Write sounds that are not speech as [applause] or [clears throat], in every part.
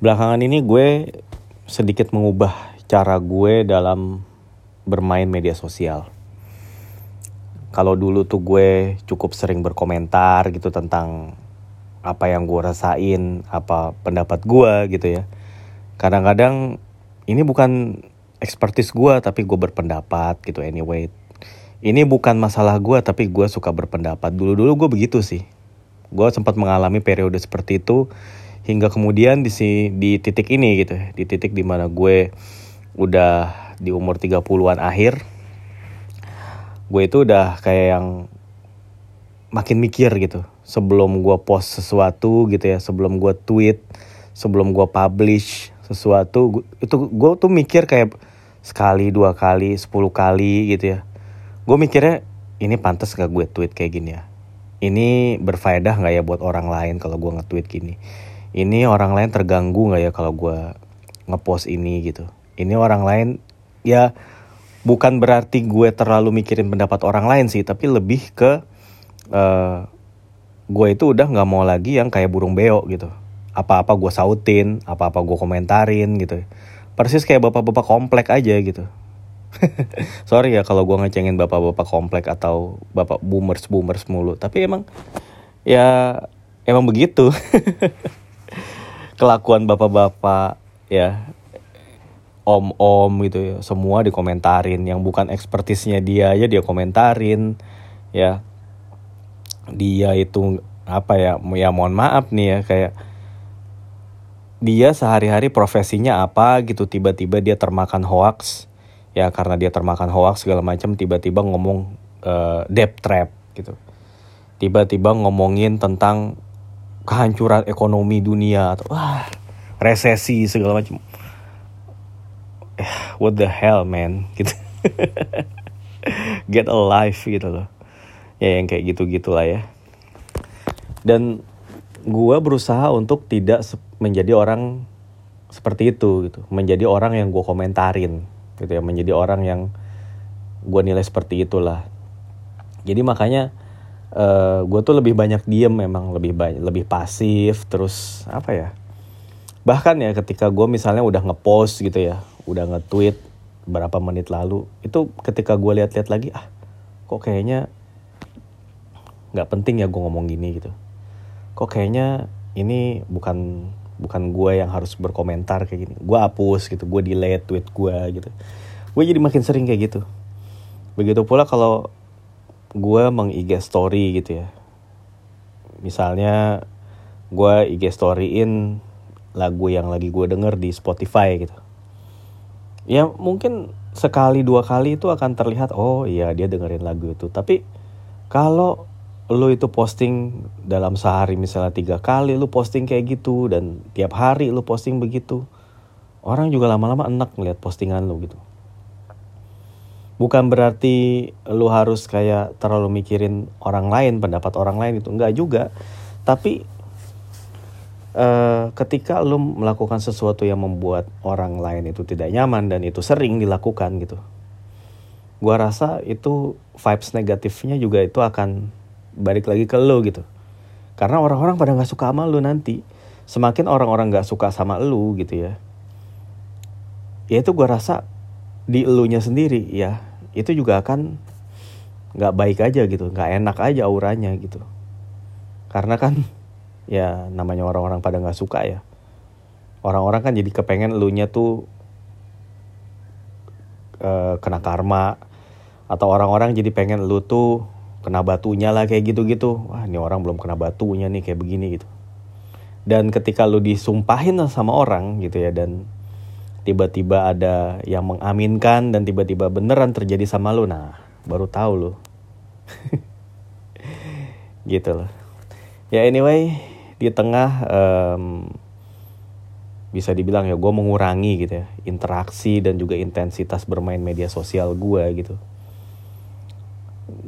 belakangan ini gue sedikit mengubah cara gue dalam bermain media sosial. Kalau dulu tuh gue cukup sering berkomentar gitu tentang apa yang gue rasain, apa pendapat gue gitu ya. Kadang-kadang ini bukan expertise gue tapi gue berpendapat gitu anyway. Ini bukan masalah gue tapi gue suka berpendapat. Dulu-dulu gue begitu sih. Gue sempat mengalami periode seperti itu hingga kemudian di si di titik ini gitu. Di titik di mana gue udah di umur 30-an akhir gue itu udah kayak yang makin mikir gitu. Sebelum gue post sesuatu gitu ya sebelum gue tweet sebelum gue publish sesuatu itu gue tuh mikir kayak sekali dua kali sepuluh kali gitu ya. Gue mikirnya ini pantas gak gue tweet kayak gini ya? Ini berfaedah nggak ya buat orang lain kalau gue nge-tweet gini ini orang lain terganggu nggak ya kalau gue ngepost ini gitu? Ini orang lain ya bukan berarti gue terlalu mikirin pendapat orang lain sih tapi lebih ke uh, gue itu udah nggak mau lagi yang kayak burung beo gitu. Apa-apa gue sautin apa-apa gue komentarin gitu. Persis kayak bapak-bapak komplek aja gitu. [laughs] Sorry ya kalau gue ngecengin bapak-bapak komplek atau bapak boomers boomers mulu tapi emang ya emang begitu [laughs] kelakuan bapak-bapak ya. Om-om gitu ya semua dikomentarin. Yang bukan ekspertisnya dia aja dia komentarin ya. Dia itu apa ya ya mohon maaf nih ya kayak dia sehari-hari profesinya apa gitu tiba-tiba dia termakan hoax ya. Karena dia termakan hoax segala macam tiba-tiba ngomong uh, debt trap gitu. Tiba-tiba ngomongin tentang kehancuran ekonomi dunia atau wah resesi segala macam. Eh, what the hell man? [laughs] Gitu. Get alive gitu loh. Ya yang kayak gitu gitulah ya. Dan gue berusaha untuk tidak menjadi orang seperti itu gitu. Menjadi orang yang gue komentarin gitu ya. Menjadi orang yang gue nilai seperti itulah. Jadi makanya uh, eh, gue tuh lebih banyak diem memang lebih banyak lebih pasif terus apa ya? Bahkan ya ketika gue misalnya udah ngepost gitu ya udah nge-tweet berapa menit lalu itu ketika gue lihat-lihat lagi ah kok kayaknya nggak penting ya gue ngomong gini gitu. Kok kayaknya ini bukan bukan gue yang harus berkomentar kayak gini. Gue hapus gitu gue delete tweet gue gitu. Gue jadi makin sering kayak gitu. Begitu pula kalau gue meng IG story gitu ya. Misalnya gue IG storyin lagu yang lagi gue denger di Spotify gitu. Ya mungkin sekali dua kali itu akan terlihat oh iya dia dengerin lagu itu. Tapi kalau lo itu posting dalam sehari misalnya tiga kali lo posting kayak gitu dan tiap hari lo posting begitu orang juga lama-lama enak ngeliat postingan lo gitu bukan berarti lu harus kayak terlalu mikirin orang lain pendapat orang lain itu. Enggak juga. Tapi uh, ketika lu melakukan sesuatu yang membuat orang lain itu tidak nyaman dan itu sering dilakukan gitu gua rasa itu vibes negatifnya juga itu akan balik lagi ke lu gitu. Karena orang-orang pada nggak suka sama lu nanti. Semakin orang-orang nggak suka sama lu gitu ya ya itu gua rasa di elunya sendiri ya itu juga akan nggak baik aja gitu nggak enak aja auranya gitu. Karena kan [laughs] ya namanya orang-orang pada nggak suka ya. Orang-orang kan jadi kepengen elunya tuh uh, kena karma atau orang-orang jadi pengen lu tuh kena batunya lah kayak gitu-gitu. Wah ini orang belum kena batunya nih kayak begini gitu. Dan ketika lu disumpahin sama orang gitu ya dan tiba-tiba ada yang mengaminkan dan tiba-tiba beneran terjadi sama lu. Nah baru tahu lu. [laughs] Gitu loh. Ya anyway di tengah um, bisa dibilang ya gue mengurangi gitu ya interaksi dan juga intensitas bermain media sosial gue gitu.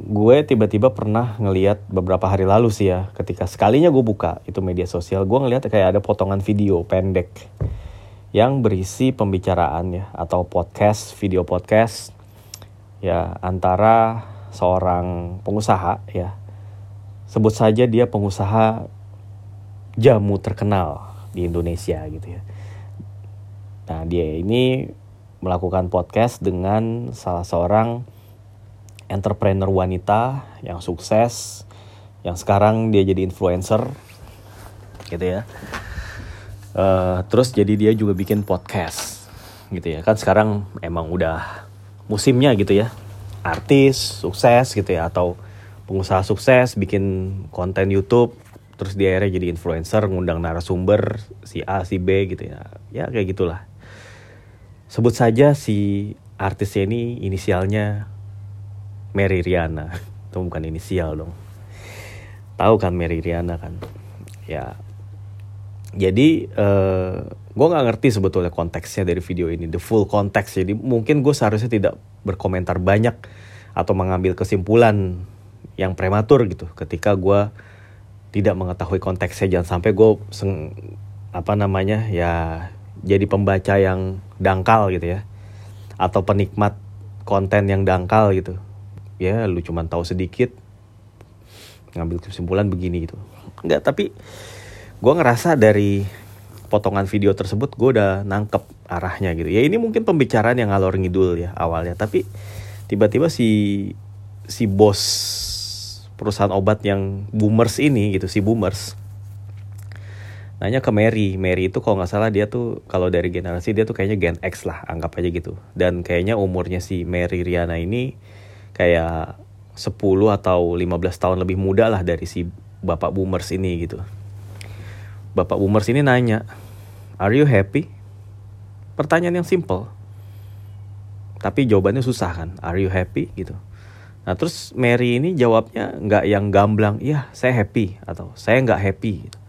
Gue tiba-tiba pernah ngeliat beberapa hari lalu sih ya ketika sekalinya gue buka itu media sosial gue ngeliat kayak ada potongan video pendek yang berisi pembicaraan ya atau podcast, video podcast ya antara seorang pengusaha ya. Sebut saja dia pengusaha jamu terkenal di Indonesia gitu ya. Nah dia ini melakukan podcast dengan salah seorang entrepreneur wanita yang sukses, yang sekarang dia jadi influencer, gitu ya. Uh, terus jadi dia juga bikin podcast, gitu ya. Kan sekarang emang udah musimnya gitu ya. Artis sukses gitu ya atau pengusaha sukses bikin konten YouTube terus dia akhirnya jadi influencer ngundang narasumber si A si B gitu ya. Ya kayak gitulah. Sebut saja si artisnya ini inisialnya Mary Riana. [laughs] Itu bukan inisial dong. Tahu kan Mary Riana kan? Ya jadi uh, eh, gue nggak ngerti sebetulnya konteksnya dari video ini the full konteks jadi mungkin gue seharusnya tidak berkomentar banyak atau mengambil kesimpulan yang prematur gitu. Ketika gue tidak mengetahui konteksnya jangan sampai gue apa namanya ya jadi pembaca yang dangkal gitu ya. Atau penikmat konten yang dangkal gitu. Ya lu cuman tahu sedikit ngambil kesimpulan begini gitu. Nggak tapi gue ngerasa dari potongan video tersebut gue udah nangkep arahnya gitu. Ya ini mungkin pembicaraan yang ngalor ngidul ya awalnya tapi tiba-tiba si si bos perusahaan obat yang boomers ini gitu si boomers nanya ke Mary. Mary itu kalau nggak salah dia tuh kalau dari generasi dia tuh kayaknya Gen X lah anggap aja gitu. Dan kayaknya umurnya si Mary Riana ini kayak 10 atau 15 tahun lebih muda lah dari si bapak boomers ini gitu. Bapak boomers ini nanya, "Are you happy?" Pertanyaan yang simple. Tapi jawabannya susah kan, "Are you happy?" gitu. Nah terus Mary ini jawabnya nggak yang gamblang, iya saya happy atau saya nggak happy. Gitu.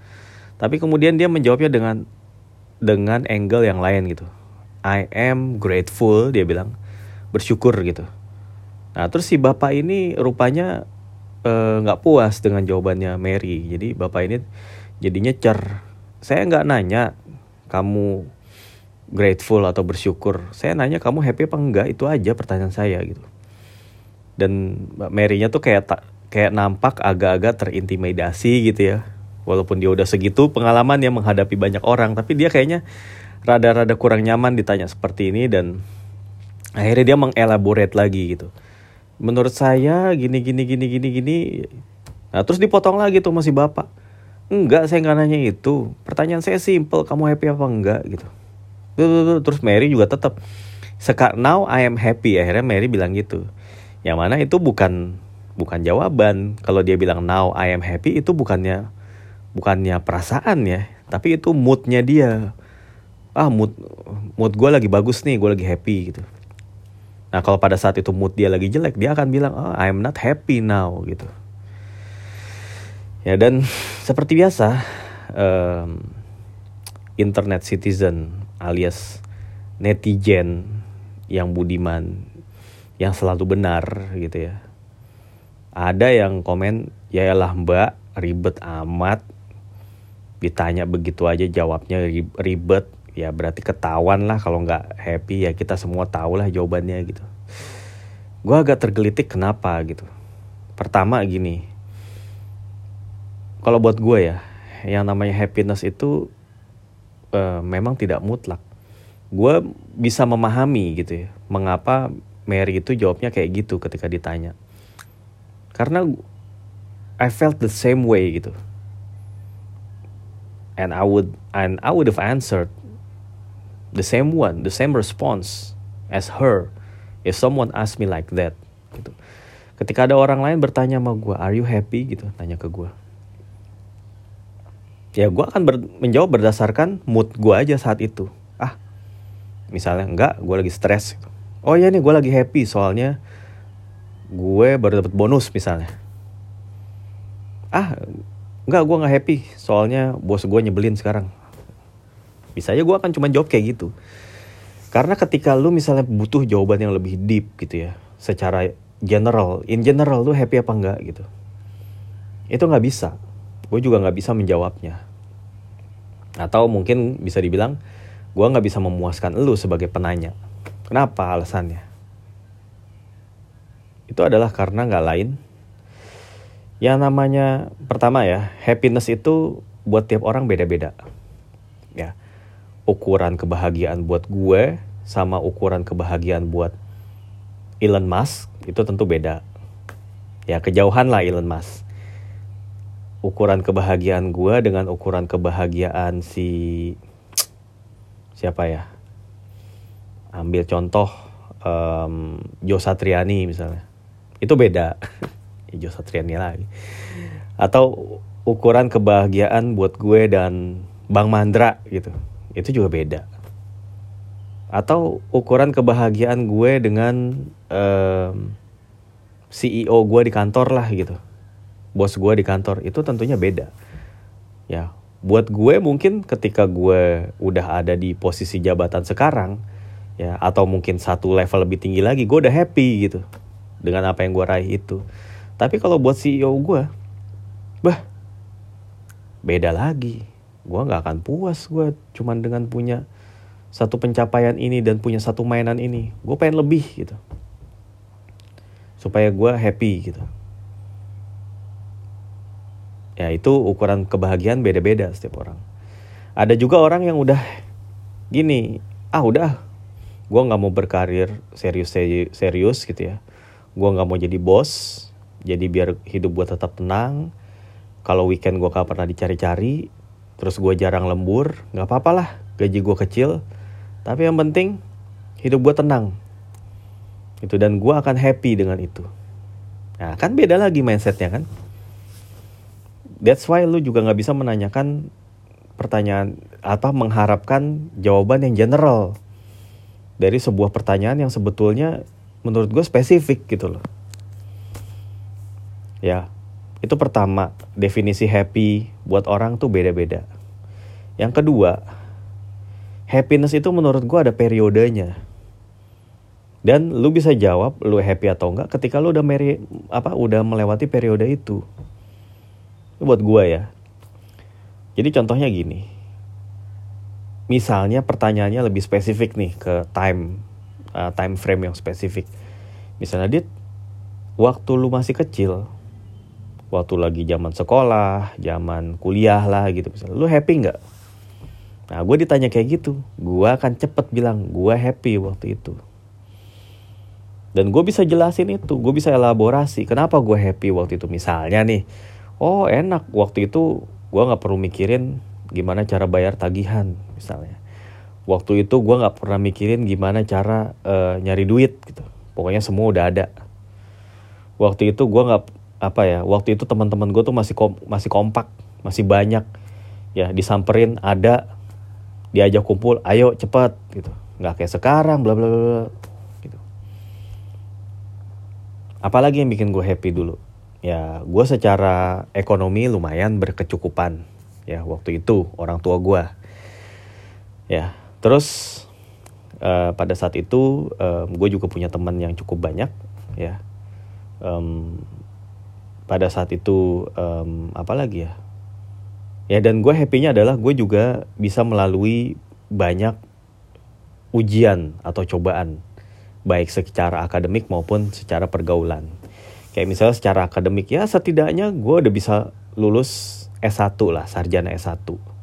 Tapi kemudian dia menjawabnya dengan dengan angle yang lain gitu. I am grateful dia bilang bersyukur gitu. Nah terus si bapak ini rupanya eh, nggak puas dengan jawabannya Mary. Jadi bapak ini jadinya cer. Saya nggak nanya kamu grateful atau bersyukur. Saya nanya kamu happy apa enggak itu aja pertanyaan saya gitu. Dan Mbak Mary-nya tuh kayak tak kayak nampak agak-agak terintimidasi gitu ya. Walaupun dia udah segitu pengalaman yang menghadapi banyak orang, tapi dia kayaknya rada-rada kurang nyaman ditanya seperti ini dan akhirnya dia mengelaborate lagi gitu menurut saya gini gini gini gini gini nah terus dipotong lagi tuh masih bapak enggak saya nggak nanya itu. Pertanyaan saya simple kamu happy apa enggak gitu. Terus Mary juga tetap sekarang now I am happy. Akhirnya Mary bilang gitu. Yang mana itu bukan bukan jawaban. Kalau dia bilang now I am happy itu bukannya bukannya perasaan ya. Tapi itu moodnya dia. Ah mood mood gue lagi bagus nih gue lagi happy gitu. Nah kalau pada saat itu mood dia lagi jelek, dia akan bilang, oh I'm not happy now gitu. Ya dan seperti biasa, um, internet citizen alias netizen yang budiman, yang selalu benar gitu ya. Ada yang komen, ya lah mbak ribet amat, ditanya begitu aja jawabnya ribet, ya berarti ketahuan lah kalau nggak happy ya kita semua tahu lah jawabannya gitu. Gue agak tergelitik kenapa gitu. Pertama gini kalau buat gue ya yang namanya happiness itu uh, memang tidak mutlak gue bisa memahami gitu ya mengapa Mary itu jawabnya kayak gitu ketika ditanya karena I felt the same way gitu and I would and I would have answered the same one, the same response as her if someone ask me like that gitu. Ketika ada orang lain bertanya sama gue, are you happy gitu, tanya ke gue. Ya gue akan ber menjawab berdasarkan mood gue aja saat itu. Ah, misalnya enggak, gue lagi stres. Oh iya nih gue lagi happy soalnya gue baru dapat bonus misalnya. Ah, enggak gue nggak happy soalnya bos gue nyebelin sekarang bisa aja gue akan cuma jawab kayak gitu karena ketika lu misalnya butuh jawaban yang lebih deep gitu ya secara general in general lu happy apa enggak gitu itu nggak bisa gue juga nggak bisa menjawabnya. Atau mungkin bisa dibilang gue nggak bisa memuaskan lu sebagai penanya. Kenapa alasannya? Itu adalah karena nggak lain. Yang namanya pertama ya happiness itu buat tiap orang beda-beda. Ya ukuran kebahagiaan buat gue sama ukuran kebahagiaan buat Elon Musk itu tentu beda. Ya kejauhan lah Elon Musk. Ukuran kebahagiaan gue dengan ukuran kebahagiaan si siapa ya? Ambil contoh um, Jo Satriani misalnya. Itu beda. [laughs] Jo Satriani lagi. Atau ukuran kebahagiaan buat gue dan Bang Mandra gitu. Itu juga beda atau ukuran kebahagiaan gue dengan um, CEO gue di kantor lah gitu bos gue di kantor itu tentunya beda. Ya buat gue mungkin ketika gue udah ada di posisi jabatan sekarang ya atau mungkin satu level lebih tinggi lagi gue udah happy gitu dengan apa yang gue raih itu. Tapi kalau buat CEO gue bah beda lagi. Gue nggak akan puas gue cuman dengan punya satu pencapaian ini dan punya satu mainan ini. Gue pengen lebih gitu. Supaya gue happy gitu ya itu ukuran kebahagiaan beda-beda setiap orang ada juga orang yang udah gini ah udah gue nggak mau berkarir serius serius gitu ya gue nggak mau jadi bos jadi biar hidup gue tetap tenang kalau weekend gue gak pernah dicari-cari terus gue jarang lembur nggak apa-apa lah gaji gue kecil tapi yang penting hidup gue tenang. Itu dan gue akan happy dengan itu. Nah kan beda lagi mindsetnya kan. That's why lu juga nggak bisa menanyakan pertanyaan apa mengharapkan jawaban yang general dari sebuah pertanyaan yang sebetulnya menurut gue spesifik gitu loh. Ya, itu pertama definisi happy buat orang tuh beda-beda. Yang kedua, happiness itu menurut gue ada periodenya. Dan lu bisa jawab lu happy atau enggak ketika lu udah meri, apa udah melewati periode itu. Itu buat gue ya. Jadi contohnya gini. Misalnya pertanyaannya lebih spesifik nih ke time uh, time frame yang spesifik. Misalnya dit waktu lu masih kecil, waktu lagi zaman sekolah, zaman kuliah lah gitu misalnya. Lu happy nggak? Nah gue ditanya kayak gitu, gue akan cepet bilang gue happy waktu itu. Dan gue bisa jelasin itu, gue bisa elaborasi kenapa gue happy waktu itu. Misalnya nih, oh enak waktu itu gue gak perlu mikirin gimana cara bayar tagihan misalnya. Waktu itu gue gak pernah mikirin gimana cara uh, nyari duit gitu. Pokoknya semua udah ada. Waktu itu gue gak apa ya, waktu itu teman-teman gue tuh masih kom masih kompak, masih banyak. Ya disamperin ada diajak kumpul ayo cepat gitu nggak kayak sekarang bla bla bla gitu apalagi yang bikin gue happy dulu ya gue secara ekonomi lumayan berkecukupan. Ya waktu itu orang tua gue ya terus uh, pada saat itu um, gue juga punya teman yang cukup banyak. Ya um, pada saat itu um, apa lagi ya? Ya dan gue happynya adalah gue juga bisa melalui banyak ujian atau cobaan. Baik secara akademik maupun secara pergaulan kayak misalnya secara akademik ya setidaknya gue udah bisa lulus S1 lah sarjana S1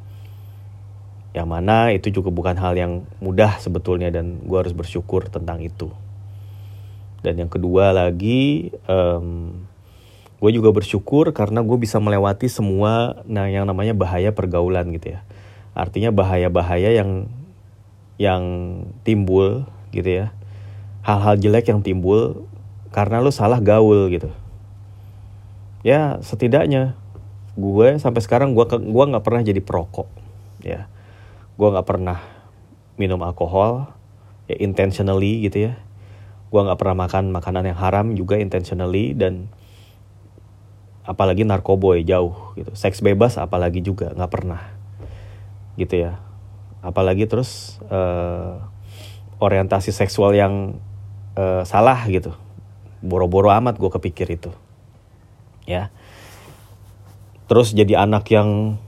yang mana itu juga bukan hal yang mudah sebetulnya dan gue harus bersyukur tentang itu. Dan yang kedua lagi um, gue juga bersyukur karena gue bisa melewati semua nah yang namanya bahaya pergaulan gitu ya. Artinya bahaya-bahaya yang yang timbul gitu ya. Hal-hal jelek yang timbul karena lo salah gaul gitu. Ya setidaknya gue sampai sekarang gue gua nggak pernah jadi perokok ya. Gue nggak pernah minum alkohol ya intentionally gitu ya. Gue nggak pernah makan makanan yang haram juga intentionally dan apalagi narkoboy jauh gitu. Seks bebas apalagi juga nggak pernah gitu ya. Apalagi terus uh, orientasi seksual yang uh, salah gitu boro-boro amat gue kepikir itu. Ya. Terus jadi anak yang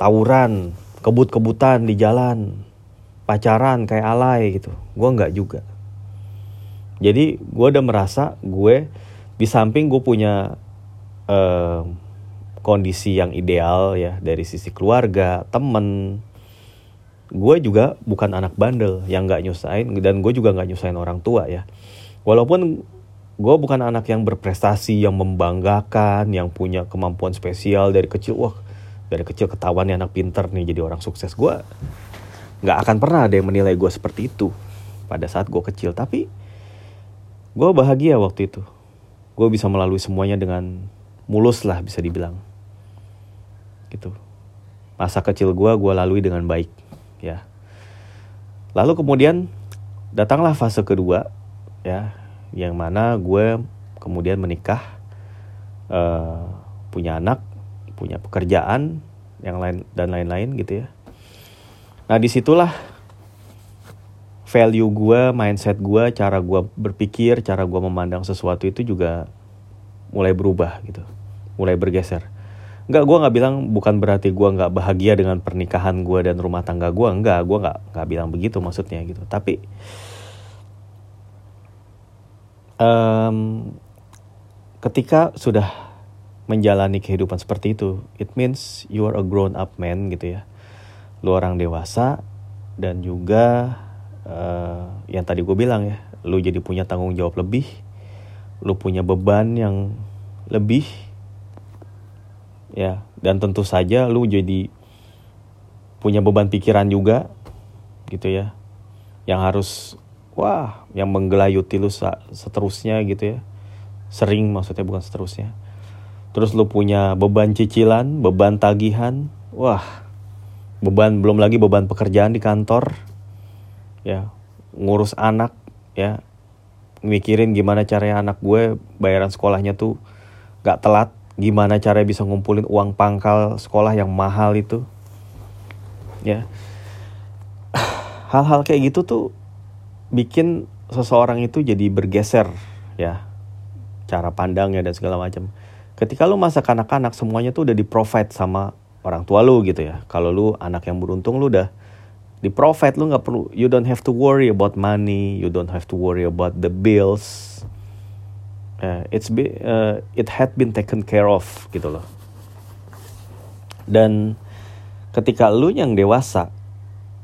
tawuran kebut-kebutan di jalan pacaran kayak alay gitu. Gue nggak juga. Jadi gue udah merasa gue di samping gue punya uh, kondisi yang ideal ya dari sisi keluarga, temen, gue juga bukan anak bandel yang nggak nyusahin dan gue juga nggak nyusahin orang tua ya. Walaupun gue bukan anak yang berprestasi yang membanggakan yang punya kemampuan spesial dari kecil. Wah dari kecil ketahuan nih anak pinter nih jadi orang sukses. Gue nggak akan pernah ada yang menilai gue seperti itu pada saat gue kecil. Tapi gue bahagia waktu itu. Gue bisa melalui semuanya dengan mulus lah bisa dibilang. Gitu. Masa kecil gue gue lalui dengan baik ya. Lalu kemudian datanglah fase kedua ya, yang mana gue kemudian menikah, uh, punya anak, punya pekerjaan yang lain dan lain-lain gitu ya. Nah di situlah value gue, mindset gue, cara gue berpikir, cara gue memandang sesuatu itu juga mulai berubah gitu, mulai bergeser Enggak, gue nggak bilang bukan berarti gue nggak bahagia dengan pernikahan gue dan rumah tangga gue. Enggak, gue nggak nggak bilang begitu maksudnya gitu. Tapi um, ketika sudah menjalani kehidupan seperti itu, it means you are a grown up man gitu ya. Lu orang dewasa dan juga uh, yang tadi gue bilang ya, lu jadi punya tanggung jawab lebih, lu punya beban yang lebih ya dan tentu saja lu jadi punya beban pikiran juga gitu ya yang harus wah yang menggelayuti lu seterusnya gitu ya. Sering maksudnya bukan seterusnya. Terus lu punya beban cicilan beban tagihan wah beban belum lagi beban pekerjaan di kantor ya. Ngurus anak ya. Mikirin gimana caranya anak gue bayaran sekolahnya tuh gak telat gimana cara bisa ngumpulin uang pangkal sekolah yang mahal itu ya. [sighs] Hal-hal kayak gitu tuh bikin seseorang itu jadi bergeser ya. Cara pandangnya dan segala macam. Ketika lu masa kanak-kanak semuanya tuh udah di provide sama orang tua lu gitu ya. Kalau lu anak yang beruntung lu udah di provide lu nggak perlu you don't have to worry about money you don't have to worry about the bills. Uh, it's be, uh, it had been taken care of gitu loh. Dan ketika lu yang dewasa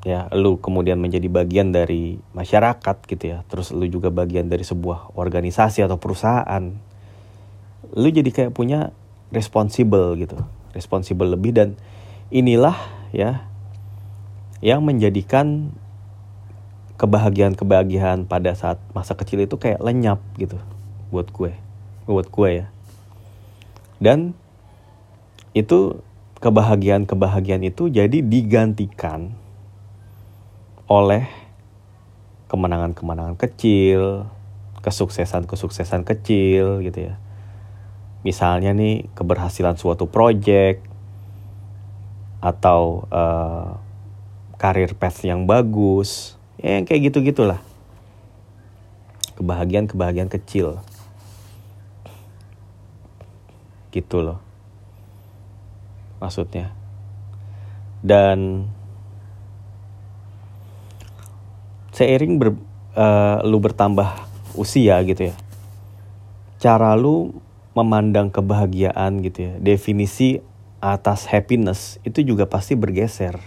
ya lu kemudian menjadi bagian dari masyarakat gitu ya. Terus lu juga bagian dari sebuah organisasi atau perusahaan. Lu jadi kayak punya responsible gitu responsible lebih. Dan inilah ya yang menjadikan kebahagiaan-kebahagiaan pada saat masa kecil itu kayak lenyap gitu buat gue buat gue ya. Dan itu kebahagiaan kebahagiaan itu jadi digantikan oleh kemenangan kemenangan kecil kesuksesan kesuksesan kecil gitu ya. Misalnya nih keberhasilan suatu project atau uh, karir path yang bagus ya yang kayak gitu gitulah kebahagiaan kebahagiaan kecil. Gitu loh. Maksudnya. Dan seiring ber, uh, lu bertambah usia gitu ya cara lu memandang kebahagiaan gitu ya definisi atas happiness itu juga pasti bergeser.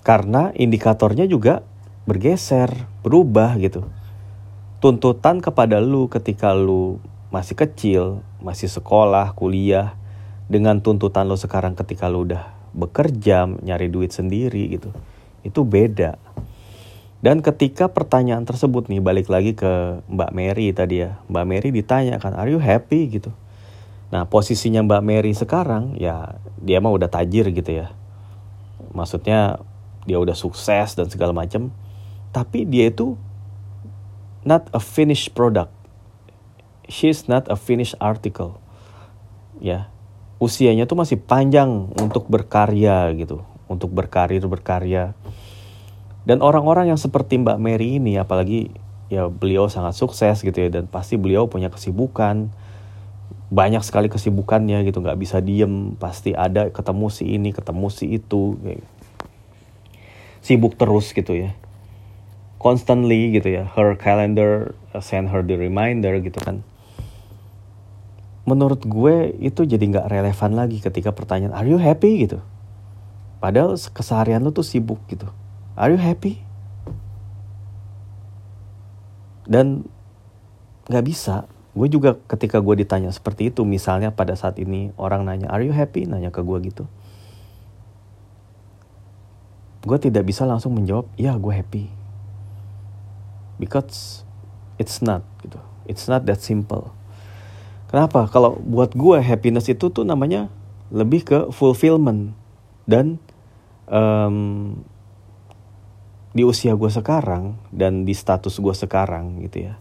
Karena indikatornya juga bergeser berubah gitu. Tuntutan kepada lu ketika lu masih kecil, masih sekolah, kuliah, dengan tuntutan lo sekarang ketika lo udah bekerja, nyari duit sendiri gitu, itu beda. Dan ketika pertanyaan tersebut nih balik lagi ke Mbak Mary tadi ya, Mbak Mary ditanya kan, are you happy gitu? Nah posisinya Mbak Mary sekarang ya dia mah udah tajir gitu ya, maksudnya dia udah sukses dan segala macam, tapi dia itu not a finished product she's not a finished article. Ya. Usianya tuh masih panjang untuk berkarya gitu, untuk berkarir berkarya. Dan orang-orang yang seperti Mbak Mary ini apalagi ya beliau sangat sukses gitu ya dan pasti beliau punya kesibukan. Banyak sekali kesibukannya gitu nggak bisa diem. Pasti ada ketemu si ini ketemu si itu sibuk terus gitu ya. Constantly gitu ya her calendar send her the reminder gitu kan. Menurut gue itu jadi nggak relevan lagi ketika pertanyaan are you happy? gitu Padahal keseharian lu tuh sibuk gitu. Are you happy? Dan gak bisa. Gue juga ketika gue ditanya seperti itu, misalnya pada saat ini orang nanya, are you happy? Nanya ke gue gitu. Gue tidak bisa langsung menjawab, ya gue happy. Because it's not gitu. It's not that simple. Kenapa? Kalau buat gue happiness itu tuh namanya lebih ke fulfillment dan um, di usia gue sekarang dan di status gue sekarang gitu ya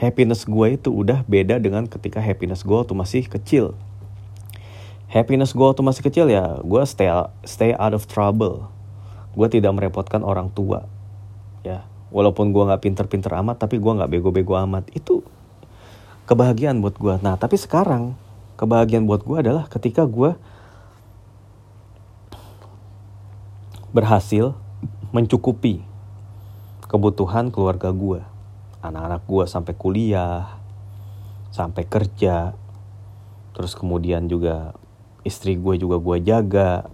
happiness gue itu udah beda dengan ketika happiness gue waktu masih kecil. Happiness gue waktu masih kecil ya gue stay stay out of trouble. Gue tidak merepotkan orang tua ya. Walaupun gue nggak pinter-pinter amat tapi gue nggak bego-bego amat. Itu kebahagiaan buat gue nah tapi sekarang kebahagiaan buat gue adalah ketika gue berhasil mencukupi kebutuhan keluarga gue. Anak-anak gue sampai kuliah, sampai kerja, terus kemudian juga istri gue juga gue jaga.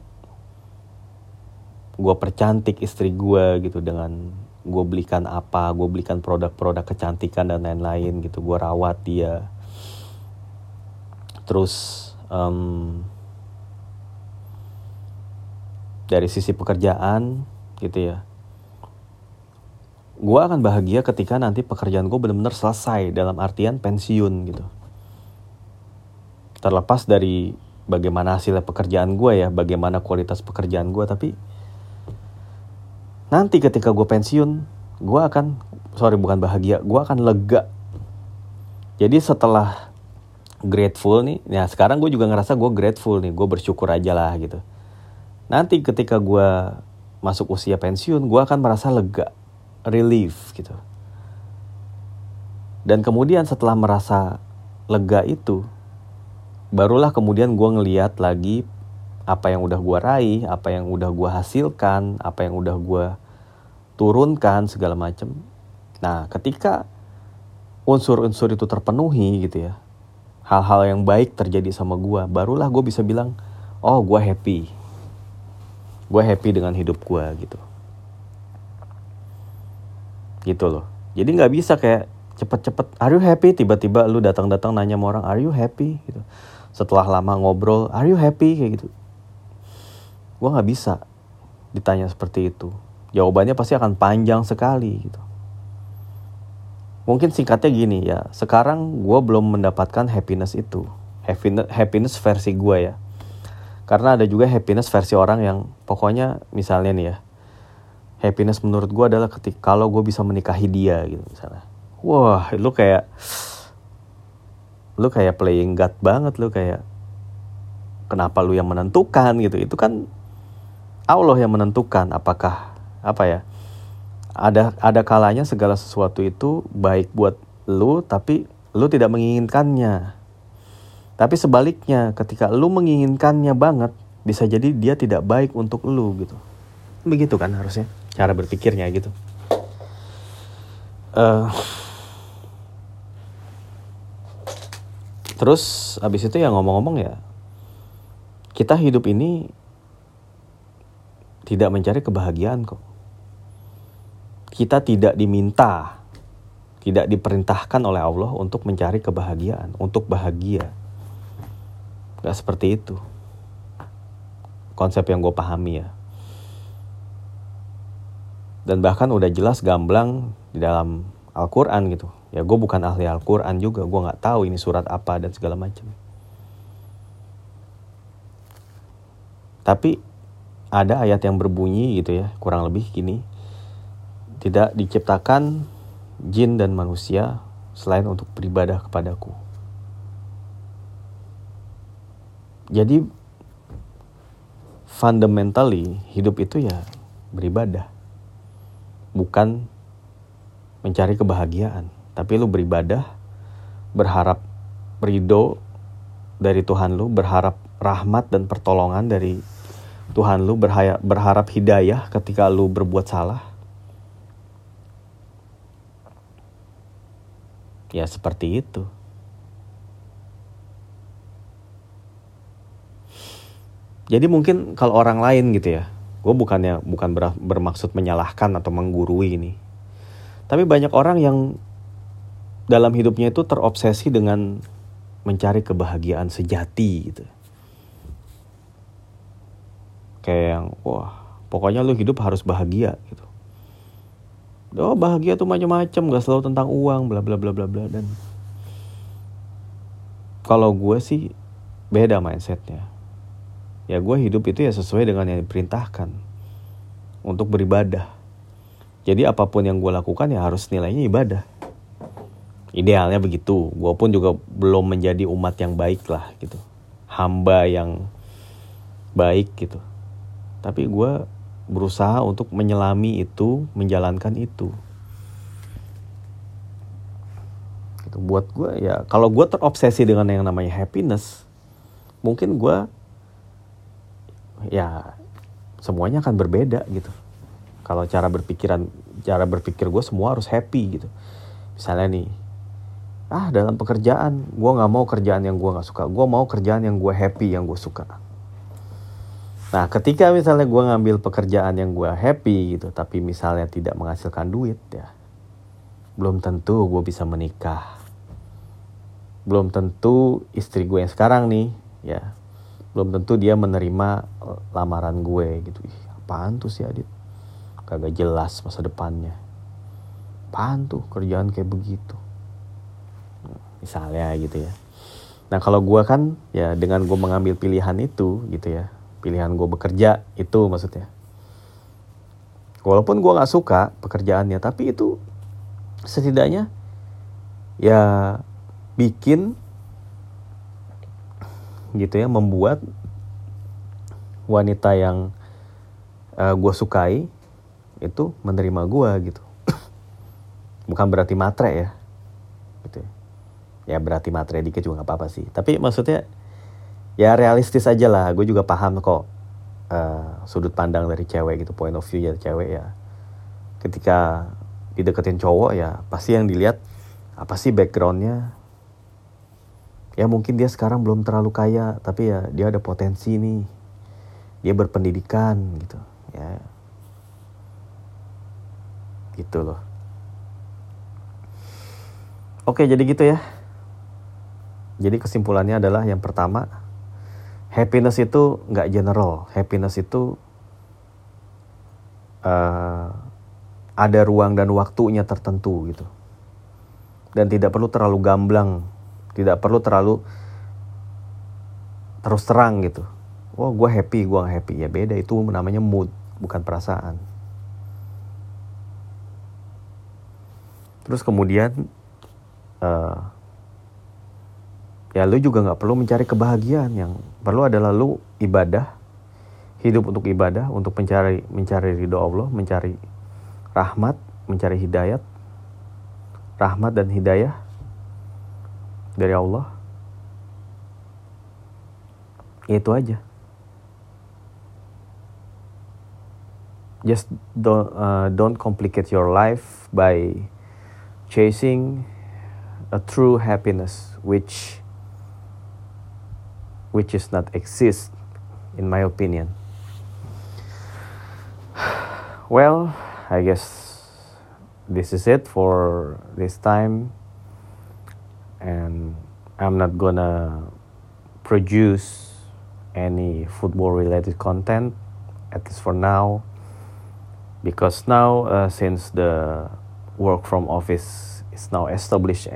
Gue percantik istri gue gitu dengan gue belikan apa, gue belikan produk-produk kecantikan dan lain-lain gitu. Gue rawat dia. Terus um, dari sisi pekerjaan gitu ya. Gue akan bahagia ketika nanti pekerjaan gue benar-benar selesai dalam artian pensiun gitu. Terlepas dari bagaimana hasilnya pekerjaan gue ya bagaimana kualitas pekerjaan gue tapi nanti ketika gue pensiun gue akan sorry bukan bahagia gue akan lega. Jadi setelah grateful nih ya sekarang gue juga ngerasa gue grateful nih gue bersyukur aja lah gitu nanti ketika gue masuk usia pensiun, gue akan merasa lega, relief gitu. Dan kemudian setelah merasa lega itu, barulah kemudian gue ngeliat lagi apa yang udah gue raih, apa yang udah gue hasilkan, apa yang udah gue turunkan segala macem. Nah, ketika unsur-unsur itu terpenuhi gitu ya, hal-hal yang baik terjadi sama gue, barulah gue bisa bilang, oh gue happy, gue happy dengan hidup gue gitu. Gitu loh. Jadi nggak bisa kayak cepet-cepet are you happy? Tiba-tiba lu datang-datang nanya sama orang are you happy? Gitu. Setelah lama ngobrol are you happy? Kayak gitu. Gue nggak bisa ditanya seperti itu. Jawabannya pasti akan panjang sekali gitu. Mungkin singkatnya gini ya sekarang gue belum mendapatkan happiness itu. Happiness happiness versi gue ya karena ada juga happiness versi orang yang pokoknya misalnya nih ya. Happiness menurut gue adalah ketika kalau gue bisa menikahi dia gitu misalnya. Wah, lu kayak lu kayak playing God banget lu kayak kenapa lu yang menentukan gitu. Itu kan Allah yang menentukan apakah apa ya? Ada ada kalanya segala sesuatu itu baik buat lu tapi lu tidak menginginkannya. Tapi sebaliknya, ketika lu menginginkannya banget, bisa jadi dia tidak baik untuk lu gitu. Begitu kan harusnya cara berpikirnya gitu. Uh, terus abis itu ya ngomong-ngomong ya, kita hidup ini tidak mencari kebahagiaan kok. Kita tidak diminta, tidak diperintahkan oleh Allah untuk mencari kebahagiaan, untuk bahagia Gak seperti itu. Konsep yang gue pahami ya. Dan bahkan udah jelas gamblang di dalam Al-Quran gitu. Ya gue bukan ahli Al-Quran juga. Gue gak tahu ini surat apa dan segala macam. Tapi ada ayat yang berbunyi gitu ya. Kurang lebih gini. Tidak diciptakan jin dan manusia selain untuk beribadah kepadaku. Jadi fundamentally hidup itu ya beribadah. Bukan mencari kebahagiaan, tapi lu beribadah berharap ridho dari Tuhan lu, berharap rahmat dan pertolongan dari Tuhan lu, berharap, berharap hidayah ketika lu berbuat salah. Ya seperti itu. Jadi mungkin kalau orang lain gitu ya gue bukannya bukan ber, bermaksud menyalahkan atau menggurui ini. Tapi banyak orang yang dalam hidupnya itu terobsesi dengan mencari kebahagiaan sejati gitu. Kayak yang wah pokoknya lu hidup harus bahagia gitu. Oh bahagia tuh macam-macam gak selalu tentang uang bla bla bla bla bla dan kalau gue sih beda mindsetnya ya gue hidup itu ya sesuai dengan yang diperintahkan untuk beribadah. Jadi apa pun yang gue lakukan ya harus nilainya ibadah. Idealnya begitu. Gue pun juga belum menjadi umat yang baik lah gitu. Hamba yang baik gitu. Tapi gue berusaha untuk menyelami itu, menjalankan itu. Gitu. Buat gue ya, kalau gue terobsesi dengan yang namanya happiness, mungkin gue ya semuanya akan berbeda gitu. Kalau cara berpikiran cara berpikir gue semua harus happy gitu. Misalnya nih ah dalam pekerjaan gue nggak mau kerjaan yang gue nggak suka. Gue mau kerjaan yang gue happy yang gue suka. Nah ketika misalnya gue ngambil pekerjaan yang gue happy gitu tapi misalnya tidak menghasilkan duit ya belum tentu gue bisa menikah. Belum tentu istri gue yang sekarang nih ya belum tentu dia menerima eh, lamaran gue gitu. Ih apaan tuh si Adit? Kagak jelas masa depannya. Apaan tuh kerjaan kayak begitu? Misalnya gitu ya. Nah kalau gue kan ya dengan gue mengambil pilihan itu gitu ya pilihan gue bekerja itu maksudnya. Walaupun gue nggak suka pekerjaannya tapi itu setidaknya ya bikin gitu ya membuat wanita yang uh, eh, gue sukai itu menerima gue gitu. [coughs] Bukan berarti matre ya gitu ya, ya berarti matre dikit juga nggak apa-apa sih. Tapi maksudnya ya realistis aja lah gue juga paham kok uh, sudut pandang dari cewek gitu point of view ya cewek ya. Ketika dideketin cowok ya pasti yang dilihat apa sih backgroundnya ya mungkin dia sekarang belum terlalu kaya tapi ya dia ada potensi nih. Dia berpendidikan gitu ya. Gitu loh. Oke jadi gitu ya. Jadi kesimpulannya adalah yang pertama happiness itu nggak general. Happiness itu uh, ada ruang dan waktunya tertentu gitu. Dan tidak perlu terlalu gamblang tidak perlu terlalu terus terang gitu. Oh gue happy gue gak happy. Ya beda itu namanya mood bukan perasaan. Terus kemudian uh, ya lu juga nggak perlu mencari kebahagiaan. Yang perlu adalah lu ibadah hidup untuk ibadah untuk mencari mencari ridho Allah mencari rahmat mencari hidayat. Rahmat dan hidayah dari Allah. Itu aja. Just don't uh, don't complicate your life by chasing a true happiness which which is not exist in my opinion. [sighs] Well i guess this is it for this time and I'm not gonna produce any football related content at least for now because now uh, since the work from office is now established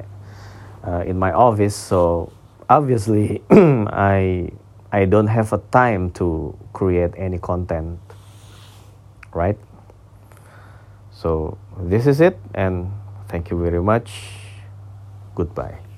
uh, in my office so obviously [clears throat] I I don't have a time to create any content right? So this is it and thank you very much. Goodbye